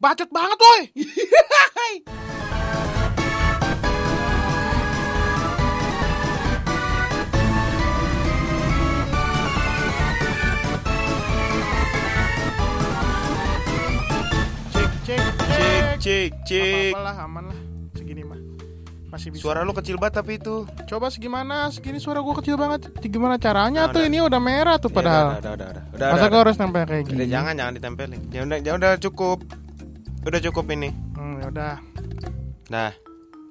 Bacot banget woi. cek cek Cek, cek. Apa lah aman lah segini mah. Masih bisa. Suara lu kecil banget tapi itu. Coba segimana? Segini suara gua kecil banget. Gimana caranya Nah, tuh? udah. Ini udah merah tuh Ya, padahal. Udah, udah, udah, udah. Udah, Masa udah, gua harus nempel kayak udah. gini? Udah, jangan, jangan ditempelin. Ya udah, ya udah cukup. Udah cukup ini. Hmm, ya udah. Nah,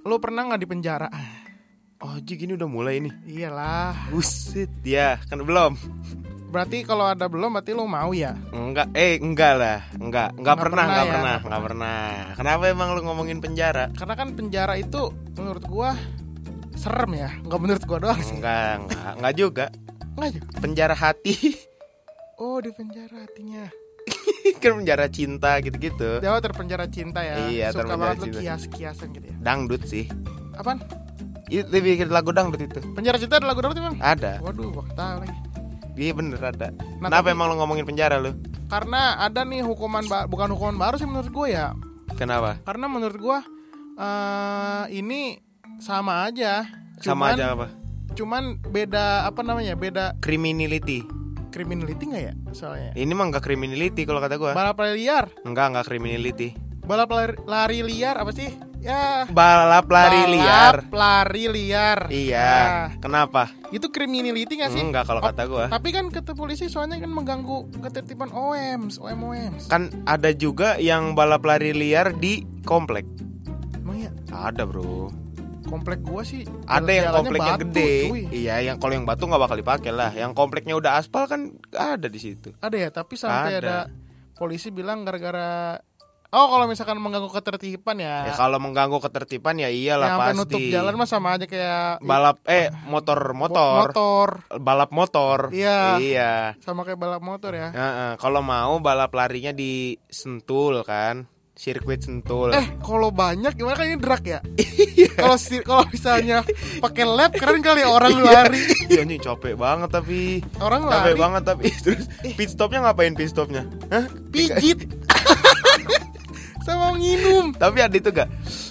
Lu pernah nggak di penjara? oh Jik ini udah mulai nih. Iyalah. Buset, ya kan belum. Berarti kalau ada belum berarti lu mau ya? Enggak, eh enggak lah, enggak, enggak Nggak pernah, pernah enggak ya, pernah, nggak enggak pernah. Kenapa emang lu ngomongin penjara? Karena kan penjara itu menurut gua serem ya. Nggak menurut gua doang sih. Enggak, enggak, enggak juga. Nggak juga. Penjara hati, Oh di penjara hatinya. Kan penjara cinta gitu-gitu. Jawa terpenjara cinta ya. Iya, Suka terpenjara banget cinta. kias-kiasan gitu ya. Dangdut sih. Apaan? Itu bikin lagu dangdut itu. Penjara cinta ada lagu dangdut bang? Ada. Waduh, gua tahu lagi. Iya bener ada. Nah, Kenapa tapi- emang lu ngomongin penjara lu? Karena ada nih hukuman bukan hukuman baru sih menurut gue ya. Kenapa? Karena menurut gua eh ini sama aja. Sama Cuman- aja apa? Cuman beda apa namanya? Beda Criminality. Criminality nggak ya soalnya? Ini mah enggak criminality kalau kata gua. Balap lari liar. Enggak, enggak criminality. Balap lari, lari liar apa sih? Ya. Balap lari balap liar. lari liar. Iya. Nah, Kenapa? itu criminality nggak sih? Enggak kalau Oh, kata gua. Tapi kan kata polisi soalnya kan mengganggu ketertiban OMs, OM OMs. Kan ada juga yang balap lari liar di komplek. Emang ya Ada, Bro. Komplek gua sih Ada yang kompleknya batu, gede. cuy. Iya, yang kalau yang batu nggak bakal dipakai lah. Yang kompleknya udah aspal kan ada di situ. Ada ya, tapi sampai Ada. ada, polisi bilang gara-gara Oh, kalau misalkan mengganggu ketertiban ya. Ya kalau mengganggu ketertiban ya iyalah yang sampai pasti. nutup jalan mah sama aja kayak balap eh motor motor, motor. balap motor. Iya. Iya. Sama kayak balap motor ya. Heeh, kalau mau balap larinya di Sentul kan, sirkuit Sentul. Eh, kalau banyak gimana kan ini drag ya? Iya. Kalau si- kalau misalnya pakai lap keren kali orang lari. Iya nih capek banget tapi Orang capek lari banget tapi terus pit stopnya ngapain pit stopnya? Hah? pijit. Sama nginum. Tapi ada itu gak?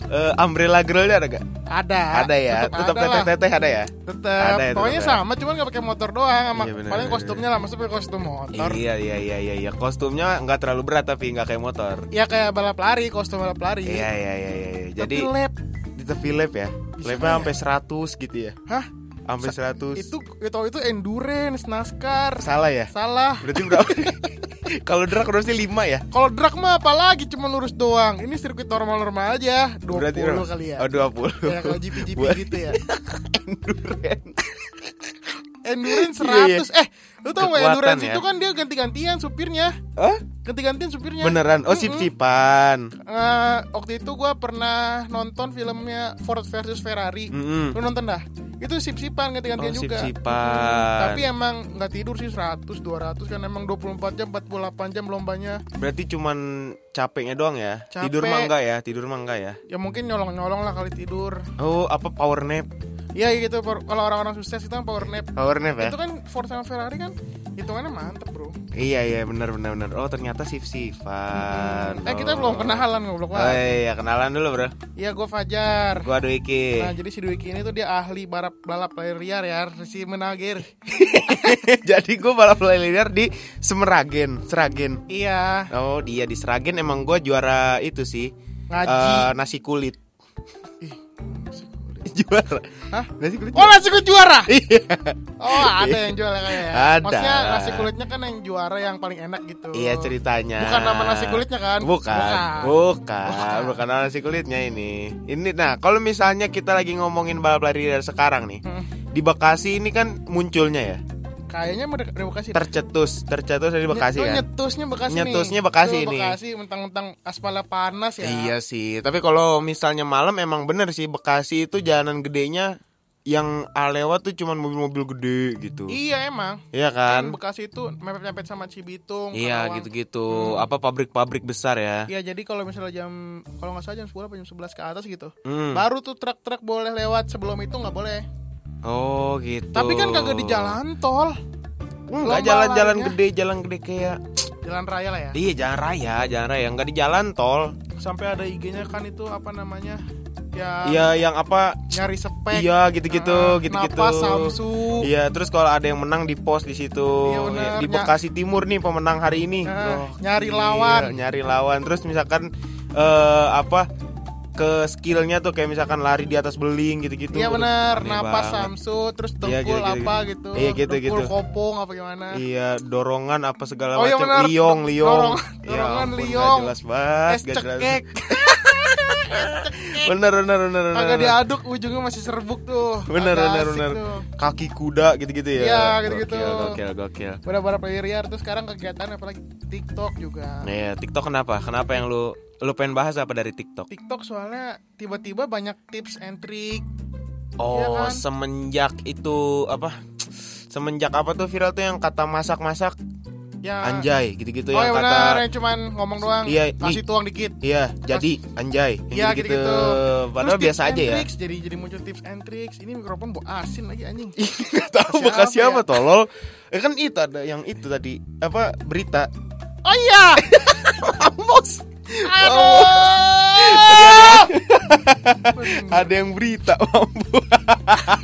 Eh, umbrella grillnya ada gak? Ada. ada ya, tetap teteh-teteh ada ya? Tetap. Ada ya, Pokoknya tetep ya. sama, cuman nggak pakai motor doang sama Iya, bener, paling bener, kostumnya lah, maksudnya kostum motor. Iya iya iya iya iya. Kostumnya nggak terlalu berat tapi nggak kayak motor. Ya kayak balap lari, kostum balap lari. Iya iya iya iya. iya. Tapi Jadi lap. di tepi lap ya. Bisa Lapnya ya? sampai 100 gitu ya. Hah? Sampai 100. Itu itu itu endurance, NASCAR. salah ya? Salah. Berarti berapa? Kalau drag harusnya 5 ya? Kalau drag mah apalagi cuma lurus doang. Ini sirkuit normal-normal aja. 20 Berarti kali ya. Oh 20 Ya kalau GP-GP gitu ya. endurance Endurance 100. Iya, iya. Eh, lu tau gak endurance ya. itu kan dia ganti-gantian supirnya. Hah? Ganti-gantian supirnya. Beneran? Oh sip-sipan Eh, waktu itu gua pernah nonton filmnya Ford versus Ferrari. Mm-mm. Lu nonton dah? Itu sip-sipan ganti-gantian Oh, juga. sip-sipan. Mm, Tapi emang nggak tidur sih 100 200 kan emang 24 jam 48 jam lombanya. Berarti cuman capeknya doang ya? Capek. Tidur mah enggak ya? Tidur mah enggak ya? Ya mungkin nyolong-nyolong lah kali tidur. Oh apa power nap? Iya gitu por- kalau orang-orang sukses itu kan power nap. Power nap ya? Itu kan Ford sama Ferrari kan hitungannya mantep bro. Iya iya benar benar benar. Oh ternyata sip-sipan Eh kita Oh. belum kenalan Oh lah. iya kenalan dulu bro Iya gue Fajar. Gua Dwiki Nah jadi si Dwiki ini tuh dia ahli balap balap lari liar ya si menagir. Jadi gue balap lari liar di Semeragen Seragen Iya Oh dia di Seragen emang gue juara itu sih ngaji. eh, nasi kulit. Juara Hah? Nasi kulit Oh nasi kulit juara. Iya Oh ada yang jual kayak ya. Ada. Maksudnya nasi kulitnya kan yang juara yang paling enak gitu. Iya ceritanya Bukan nama nasi kulitnya kan? Bukan Bukan Bukan nama nasi kulitnya ini Ini nah kalau misalnya kita lagi ngomongin balap lari liar sekarang nih Hmm. Di Bekasi ini kan munculnya ya Kayaknya Bekasi. Tercetus Tercetus dari Bekasi Nye- oh, kan Nyetusnya Bekasi Nyetusnya nih. Bekasi Tuh, ini. Bekasi mentang-mentang aspalnya panas ya. Iya sih, tapi kalau misalnya malam emang bener sih Bekasi itu jalanan gedenya yang lewat tuh cuman mobil-mobil gede gitu. Iya emang. Iya Kan kan? Bekasi itu mepet-mepet sama Cibitung. Iya gitu-gitu. Hmm. Apa pabrik-pabrik besar ya? Iya jadi kalau misalnya jam kalau nggak salah jam 10 apa jam 11 ke atas gitu. Hmm. Baru tuh truk-truk boleh lewat sebelum itu nggak boleh. Oh gitu. Tapi kan kagak di jalan tol. Enggak Lomba jalan-jalan gede, jalan gede kayak jalan raya lah ya. Iya jalan raya, jalan raya, nggak di jalan tol. Sampai ada IG-nya kan itu apa namanya? Ya Iya yang apa? nyari spek. Iya gitu-gitu, Ah, gitu-gitu. Napas Samsu. Iya, terus kalau ada yang menang di post di situ. Iya, benar. di Ny- Bekasi Timur nih pemenang hari ini. Ah, Loh, nyari gila, lawan. nyari lawan. Terus misalkan eh apa? Ke skillnya tuh kayak misalkan lari di atas beling gitu-gitu. Iya benar, napas banget. Samsu, terus Iya, dengkul gitu-gitu. apa gitu. Iya, gitu-gitu. Dengkul kopong apa gimana. Iya, dorongan apa segala Oh, iya macam. benar. liong, liong. Dorong- Ya dorongan ampun, liong. jelas banget, Es nggak jelas. cekek. Bener, bener, bener, bener. Bener. diaduk ujungnya masih serbuk tuh. Bener, Agak bener, bener. tuh. Kaki kuda gitu-gitu ya. Iya, gitu-gitu. Gokil, gokil, gokil. Udah berapa liar terus sekarang kegiatan apalagi TikTok juga. Iya, TikTok kenapa? Kenapa yang lu lu pengen bahas apa dari TikTok? TikTok soalnya tiba-tiba banyak tips and trick. Oh, Iya kan? semenjak itu apa? Semenjak apa tuh viral tuh yang kata masak-masak Ya. anjay gitu-gitu oh yang ya kata benar, yang cuman ngomong doang. Iya, kasih nih. tuang dikit. Iya, jadi anjay. Iya gitu-gitu. gitu-gitu. Padahal Terus biasa aja ya. tricks, Jadi jadi muncul tips and tricks. Ini mikrofon bau asin lagi anjing. Gak tahu bekas siapa apa ya? tolol. Eh kan itu ada yang itu tadi apa berita. Oh iya. Bos. Aduh. Ada yang berita mampu.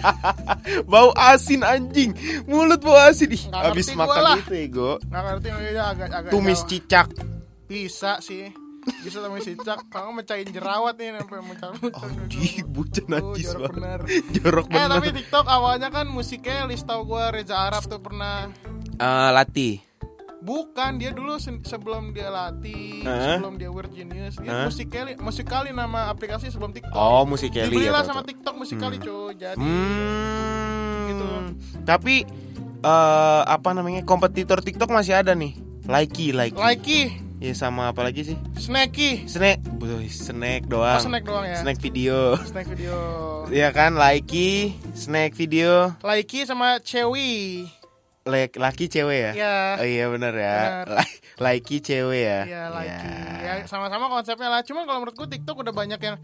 bau asin anjing. Mulut bau asin. Ih, habis makan lah. itu ego. Ngerti namanya agak agak Tumis jauh. cicak. Bisa sih. Bisa tumis cicak. Kalau mecahin jerawat nih sampai muncul-muncul. Anjing, bocah najis jorok banget. bener. Jorok Eh bener. tapi TikTok awalnya kan musiknya list tau gue Reza Arab tuh pernah Eh, Lati. Bukan dia dulu se- sebelum dia latih, Hah? sebelum dia Weird Genius, dia Hah? musikali, musikali nama aplikasi sebelum TikTok. Oh, musik Dibelilah ya. sama. TikTok musikali cuy. Jadi Hmm. Gitu. Tapi eh apa namanya? Kompetitor TikTok masih ada nih. Likey, Likey. Likey, Ya sama apa lagi sih? Snacky. Snack, Boy, snack Oh, doang. snack doang ya. Snack video. Snack video. Iya kan, Likey, snack video, Likey sama Cewi. Like laki cewek ya? Iya. Oh iya benar ya. Likey cewek ya. Iya, Likey. Ya. Ya, sama-sama konsepnya lah. Cuma kalau menurutku TikTok udah banyak yang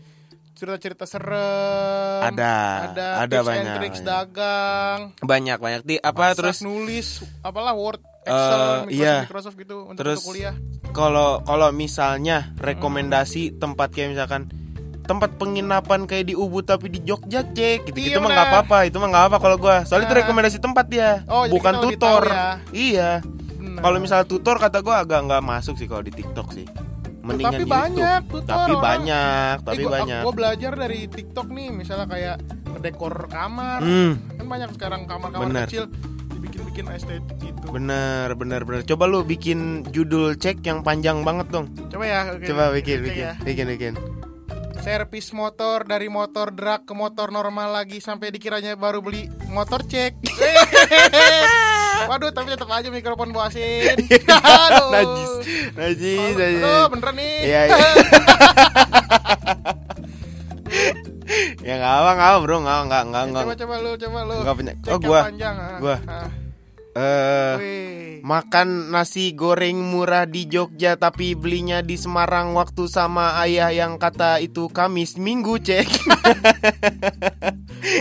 cerita-cerita serem. Ada, ada, ada tips and banyak, tricks banyak. dagang. Banyak banyak di apa masak, terus nulis apalah Word, Excel, Eh, Microsoft, iya. Microsoft gitu untuk, Terus untuk kuliah. kalau kalau misalnya rekomendasi tempat kayak misalkan tempat penginapan kayak di Ubud tapi di Jogja cek gitu gitu Iya, mah nggak apa-apa itu mah nggak apa kalau gua soalnya itu Nah. rekomendasi tempat dia Oh, bukan tutor ya. iya Benar. kalau misalnya tutor kata gua agak nggak masuk sih kalau di TikTok sih mendingan tapi YouTube banyak tutor tapi orang. banyak tapi Eh, gua, banyak Gue belajar dari TikTok nih, misalnya kayak dekor kamar. hmm Kan banyak sekarang kamar-kamar kecil dibikin-bikin estetik gitu. bener bener bener coba lu bikin judul cek yang panjang banget dong Coba ya, oke. coba bikin bikin ya. bikin bikin Servis motor dari motor drag ke motor normal lagi sampai dikiranya baru beli motor cek. Waduh, tapi tetap aja mikrofon bau asin. Aduh. najis najis najis Aduh, beneran nih. Iya, iya. ya nggak apa nggak bro nggak nggak nggak nggak coba coba lu, coba lu. Nggak punya- oh, gua. panjang, ah. Gua. Ah. Eh Wih. makan nasi goreng murah di Jogja tapi belinya di Semarang waktu sama ayah yang kata itu Kamis Minggu cek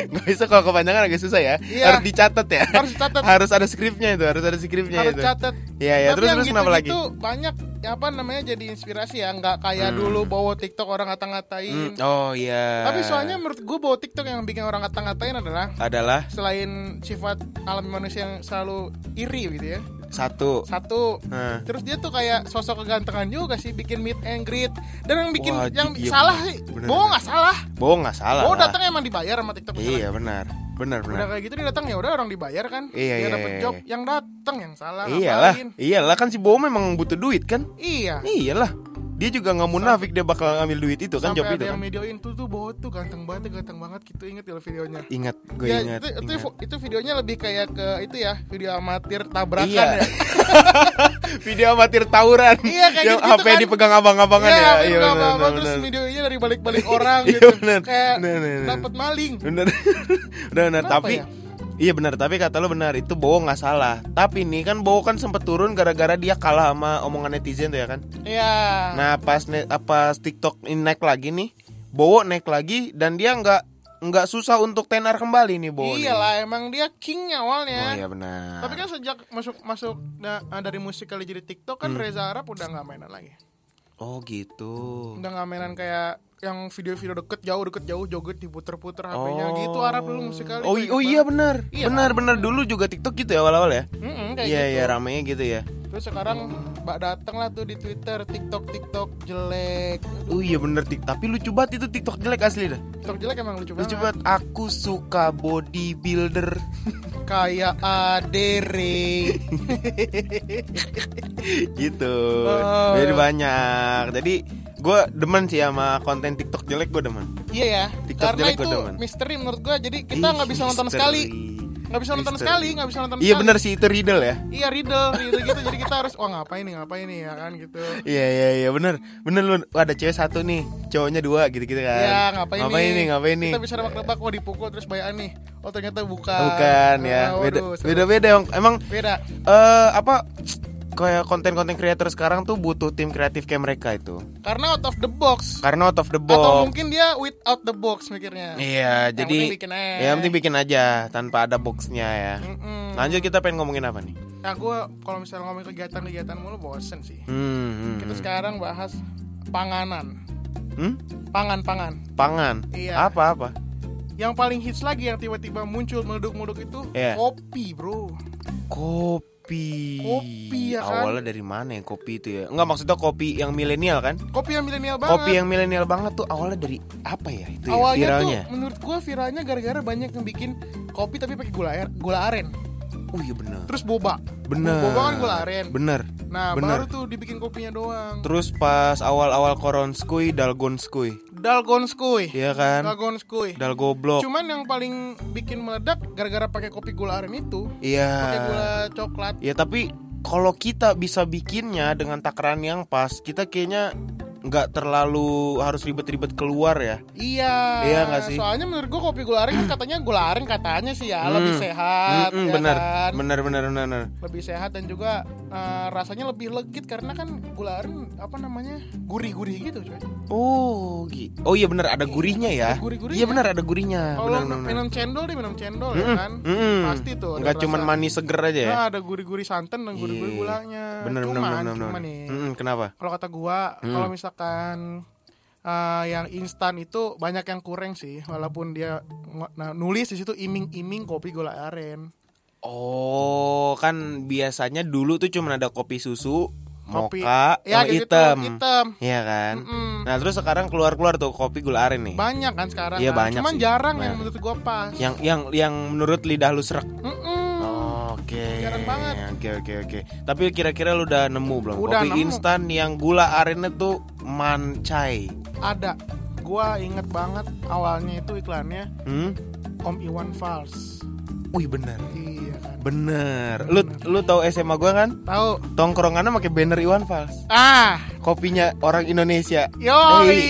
nggak bisa kalau kepanjangan agak susah ya Iya. harus dicatat ya Harus catat. harus ada skripnya itu harus ada skripnya harus itu catat. Iya. Tapi Terus- terus kenapa lagi? gitu-gitu banyak ya apa namanya jadi inspirasi ya, nggak kayak dulu bawa TikTok orang ngata-ngatain. Hmm, oh iya Tapi soalnya menurut gue bawa TikTok yang bikin orang ngata-ngatain adalah adalah selain sifat alami manusia yang selalu iri gitu ya. satu Satu, Nah. terus dia tuh kayak sosok kegantengan juga sih bikin meet and greet. Dan yang bikin Wah, yang iya, salah bener. sih, bohong nggak salah. bohong nggak salah Bohong datang emang dibayar sama TikTok. Iya benar, benar Udah benar. kayak gitu dia datang ya udah orang dibayar kan. Iya, dia iya, dapat iya, job, iya. yang datang yang salah. Iyalah, ngapain? iyalah kan si Bowo memang butuh duit kan? Iya. Iyalah, dia juga nggak munafik dia bakal ngambil duit itu kan job itu yang kan. videoin tuh tuh bawa tuh ganteng banget, ganteng banget gitu inget ya videonya. Ingat, gue ya, ingat. itu, itu, ingat. itu videonya lebih kayak ke itu ya video amatir tabrakan Iya. ya. Video amatir tawuran. Iya, kayak yang gitu-gitu HP kan. dipegang abang-abangan Iya, ya. nggak benar, apa-apa benar, terus videonya dari balik-balik orang Iya, gitu. benar. Kayak dapat maling. Bener, bener, bener. Tapi ya? Iya benar, tapi kata lo benar itu Bowo nggak salah. Tapi nih kan Bowo kan sempet turun gara-gara dia kalah sama omongan netizen tuh ya kan. Iya. Nah pas ne- apa TikTok ini naik lagi nih, Bowo naik lagi dan dia nggak nggak susah untuk tenar kembali nih Bo. nih. Iyalah emang dia kingnya Oh awalnya. iya benar. Tapi kan sejak masuk masuk da- dari musik kali jadi TikTok kan Hmm. Reza Arab udah nggak mainan lagi. Oh gitu. Udah nggak mainan kayak yang video-video deket jauh deket jauh joget diputer-puter HP-nya Oh. gitu Arab dulu musik kali. Oh, oh iya benar. Iya. Benar benar dulu juga TikTok gitu ya awal-awal ya. Mm-mm, kayak Iya gitu. iya ramenya gitu ya. Terus sekarang Mbak dateng lah tuh di Twitter TikTok TikTok jelek. Oh iya bener tik. Tapi lucu banget itu TikTok jelek asli dah. TikTok jelek emang lucu Lucu banget. banget. Aku suka bodybuilder. Kayak Adere. gitu. Oh. Jadi banyak. Jadi gue demen sih sama konten TikTok jelek gue demen. Iya ya. TikTok Karena jelek itu gua demen. misteri menurut gua. Jadi kita nggak bisa nonton sekali. Nggak bisa nonton sekali, nggak bisa nonton Iya sekali. bener sih itu riddle ya. Iya riddle, riddle gitu. Jadi kita harus, wah ngapain nih, ngapain nih ya kan gitu. Iya iya iya bener bener lu Wah, ada cewek satu nih cowoknya dua gitu gitu kan. Iya ngapain, ngapain nih ngapain nih. Kita bisa nebak-nebak, wah dipukul terus bayaan nih. Oh ternyata bukan. Bukan ya Ah, beda beda beda emang Beda. eh apa kayak konten-konten creator sekarang tuh butuh tim kreatif kayak mereka itu. Karena out of the box. Karena out of the Atau box. mungkin dia without the box mikirnya. Iya, Yang jadi penting bikin aja. ya yang penting bikin aja tanpa ada boxnya ya. Mm-mm. Lanjut kita pengen ngomongin apa nih? Nah gue kalau misalnya ngomongin kegiatan-kegiatan mulu bosen sih. Hmm, hmm, Kita hmm. sekarang bahas panganan. Hmm? Pangan-pangan. Pangan. Iya. Apa apa? Yang paling hits lagi yang tiba-tiba muncul meleduk-meleduk itu Iya. kopi bro. Kopi. Kopi, ya kan? Awalnya dari mana ya kopi itu ya? Enggak maksudnya kopi yang milenial kan? Kopi yang milenial banget. Kopi yang milenial banget tuh awalnya dari apa ya itu ya, Awalnya viralnya? tuh menurut gua viralnya gara-gara banyak yang bikin kopi tapi pakai gula air, gula aren. Oh iya bener. Terus boba. Bener. Boba kan gula aren. Bener. Nah, Bener. baru tuh dibikin kopinya doang. Terus pas awal-awal koronskui, dalgonskui. Dalgonskui. Iya kan? Dalgonskui. Dalgoblok. Cuman yang paling bikin meledak gara-gara pakai kopi gula aren itu, Iya. pakai gula coklat. Ya tapi kalau kita bisa bikinnya dengan takaran yang pas, kita kayaknya nggak terlalu harus ribet-ribet keluar ya. Iya. Iya nggak sih? Soalnya menurut gua kopi gula aren kan katanya gula aren katanya sih ya Hmm. lebih sehat, Mm-mm, ya bener, kan? bener, bener, bener, bener. Lebih sehat dan juga eh, rasanya lebih legit karena kan gula aren apa namanya gurih-gurih gitu coy. Oh, gi- oh iya bener ada gurihnya ya. Ada gurih-gurihnya. Iya bener ada gurihnya. Kalau minum cendol deh minum cendol ya Mm-mm, kan. mm-mm. Pasti tuh. Nggak rasa- manis seger aja ya. Nah, ada gurih-gurih santan dan gurih-gurih Iya. gulanya. Bener, bener, cuman, bener, bener, cuman bener. nih. Mm-mm, kenapa? Kalau kata gua, Hmm. kalau misalkan eh, yang instan itu banyak yang kurang sih, walaupun dia nah, nulis di situ iming-iming kopi gula aren. Oh, kan biasanya dulu tuh cuma ada kopi susu, Kopi- mocha, ya, sama gitu, hitam. hitam. Iya kan? Mm-mm. Nah, terus sekarang keluar-keluar tuh kopi gula aren nih. Banyak kan sekarang. Iya, kan. banyak Cuman sih. jarang yang Banyak. menurut gua pas. Yang yang yang menurut lidah lu serak. Mm-mm. Oke. Jarang banget. Oke oke oke. Tapi kira-kira lu udah nemu belum? Udah Kopi instan yang gula arennya tuh mancai. Ada. Gua inget banget awalnya itu iklannya Hmm? Om Iwan Fals. Wih bener. Iya kan. Bener. Lu lu tahu SMA gua kan? Tahu? Tongkrongannya pakai banner Iwan Fals. Ah, Kopinya orang Indonesia. Yoi,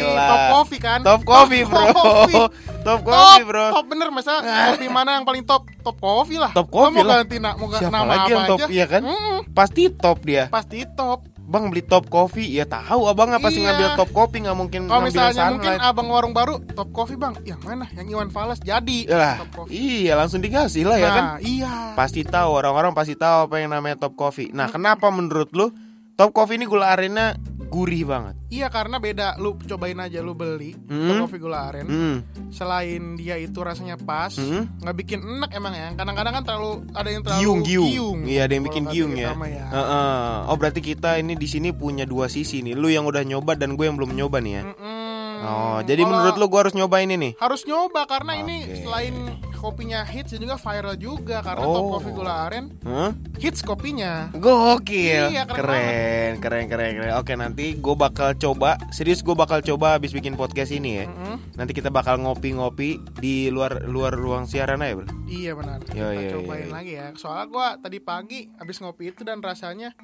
gila. top coffee kan? Top coffee, bro. coffee. Top Top, coffee, bro. top bener masa kopi mana yang paling top? Top coffee lah. Top Lo coffee mau lah. ganti na- mau Siapa nama lagi apa yang top, aja? iya kan? Mm-mm, Pasti top dia. pasti top. Bang beli top coffee, ya tahu abang pasti Iya. ngambil top coffee nggak mungkin Kalau misalnya mungkin sunlight. abang warung baru top coffee bang, yang mana? Yang Iwan Fals jadi Yalah, top coffee. iya langsung dikasih lah ya nah, kan. iya. Pasti tahu orang-orang pasti tahu apa yang namanya top coffee. Nah, kenapa menurut lu top coffee ini gula arennya gurih banget? Iya karena beda. Lu cobain aja lu beli Hmm. coffee gula aren. Hmm. Selain dia itu rasanya pas, Hmm. nggak bikin enak emang ya. Kadang-kadang kan terlalu ada yang terlalu Giung giung. Iya, ada yang bikin giung ya. ya. Heeh. Oh, berarti kita ini di sini punya dua sisi nih. Lu yang udah nyoba dan gue yang belum nyoba nih ya. Mm-mm. Oh, jadi Kalau- menurut lu gue harus nyoba ini nih? harus nyoba karena ini Oke. selain kopinya hits dan juga viral juga karena Oh. top coffee gula aren Hah? hits kopinya. Gokil, Iya, keren keren, keren, keren, keren. Oke, nanti gue bakal coba. Serius gue bakal coba habis bikin podcast ini ya. Mm-mm. Nanti kita bakal ngopi-ngopi di luar luar ruang siaran aja, bro. Iya benar. Yo, Kita yo, cobain yo. lagi ya. Soalnya gua tadi pagi habis ngopi itu dan rasanya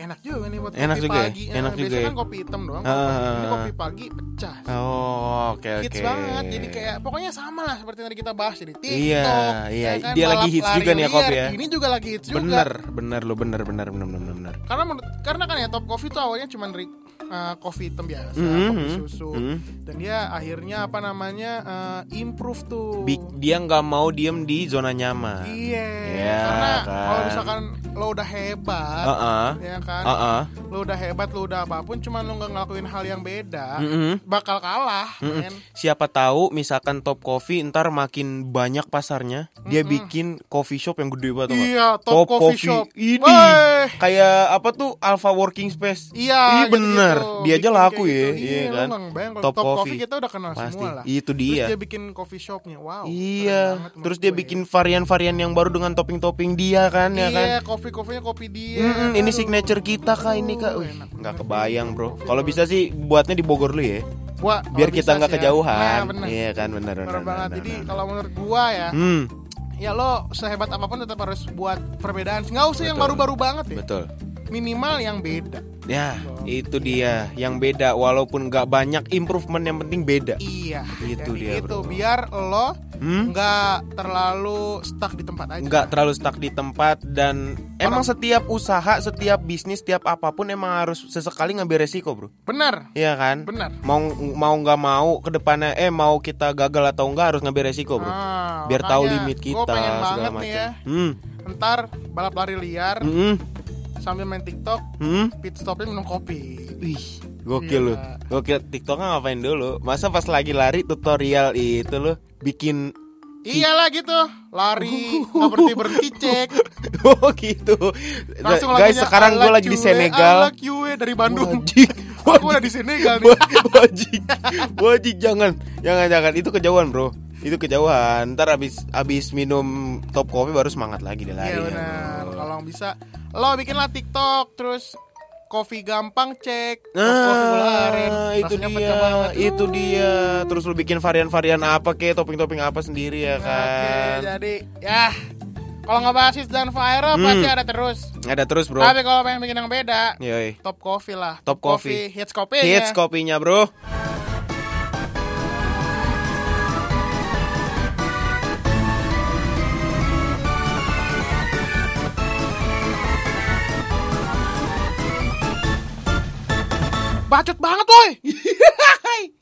enak juga nih buat Enak kopi juga ya? pagi. Enak Eh, juga biasanya ya? kan kopi hitam doang. Ah. Ini kopi pagi pecah. Oh, oke oke. Hits banget. Jadi kayak pokoknya sama lah seperti yang tadi kita bahas jadi TikTok. Iya, iya. ya kan, Dia lagi hits juga nih ya, kopi ya. Ini juga lagi hits juga. bener, bener lo bener, bener, bener, bener. Karena menurut- karena kan ya top coffee tuh awalnya cuman re- eh, kopi hitam biasa, Mhm, kopi mhm, susu. mhm. Dan dia akhirnya apa namanya eh, improve tuh. Bi- dia nggak mau diem di zona nyaman. Iya, Iya, karena kan. kalau misalkan lo udah hebat, Heeh. ya kan, Heeh. lo udah hebat, lo udah apa pun, cuman lo nggak ngelakuin hal yang beda, Mm-mm. bakal kalah, Mm-mm. men. Siapa tahu misalkan Top Coffee ntar makin banyak pasarnya, dia bikin coffee shop yang gede banget. Iya, top, coffee, shop. Ini kayak apa tuh Alpha Working Space. Iya, Ih, bener. Gitu-gitu. Dia aja laku ya, gitu. iya Iya, kan? Top top, coffee. Coffee. kita udah kenal Pasti. semua lah. Itu dia. Terus dia bikin coffee shopnya, wow. Iya, terus dia gue. bikin varian-varian yang baru dengan topping-topping dia kan, ya kan? Iya, kopi kopinya kopi dia. Mm-mm, ini signature kita kak ini kak, Wih, nggak bener. kebayang bro. Kalau bisa sih buatnya di Bogor lu ya, Gua, biar kita nggak ya. kejauhan. Nah, bener. Iya kan, bener Bener bener. banget. bener, Jadi bener. kalau menurut gua ya, hmm, ya lo sehebat apa pun tetap harus buat perbedaan. Nggak usah yang baru-baru banget ya. betul. Minimal yang beda. Ya, itu dia yang beda. Walaupun nggak banyak improvement, yang penting beda. Iya. Itu dia, itu bro. biar lo Hmm? nggak terlalu stuck di tempat aja. nggak terlalu stuck di tempat dan emang setiap usaha, setiap bisnis, setiap apa pun emang harus sesekali ngambil resiko, bro. Benar. Iya kan? Benar. Mau mau nggak mau ke depannya eh mau kita gagal atau enggak harus ngambil resiko, bro. Ah, Biar tahu limit kita segala macam. ya. Hmm. Ntar balap lari liar Hmm. Sambil main TikTok, Hmm. pit stopnya minum kopi. Wih, gokil lu. Gila. Gokil TikToknya ngapain dulu? Masa pas lagi lari tutorial itu lu bikin Iyalah gitu, lari nggak berhenti berhenti cek. Oh gitu. Langsung Guys, sekarang gue lagi di I Senegal. you, eh, dari Bandung. Wajik. Aku udah di Senegal nih. Wajik. Wajik jangan. Jangan jangan itu kejauhan, Bro. Itu kejauhan. Ntar abis abis minum top coffee baru semangat lagi dia lari. Iya benar. Kalau bisa, lo bikinlah TikTok terus kopi gampang cek. Top kopi. Nah, itu Rasanya dia, itu dia. Terus lu bikin varian-varian apa kek, topping-topping apa sendiri ya Oke, kan? jadi ya kalau ngebahas hits dan viral Hmm. pasti ada terus. Ada terus, Bro. Tapi kalau pengen bikin yang beda, Yoi. top coffee lah. Top coffee. hits kopi. Hits kopinya, Bro. Bacot banget, woi.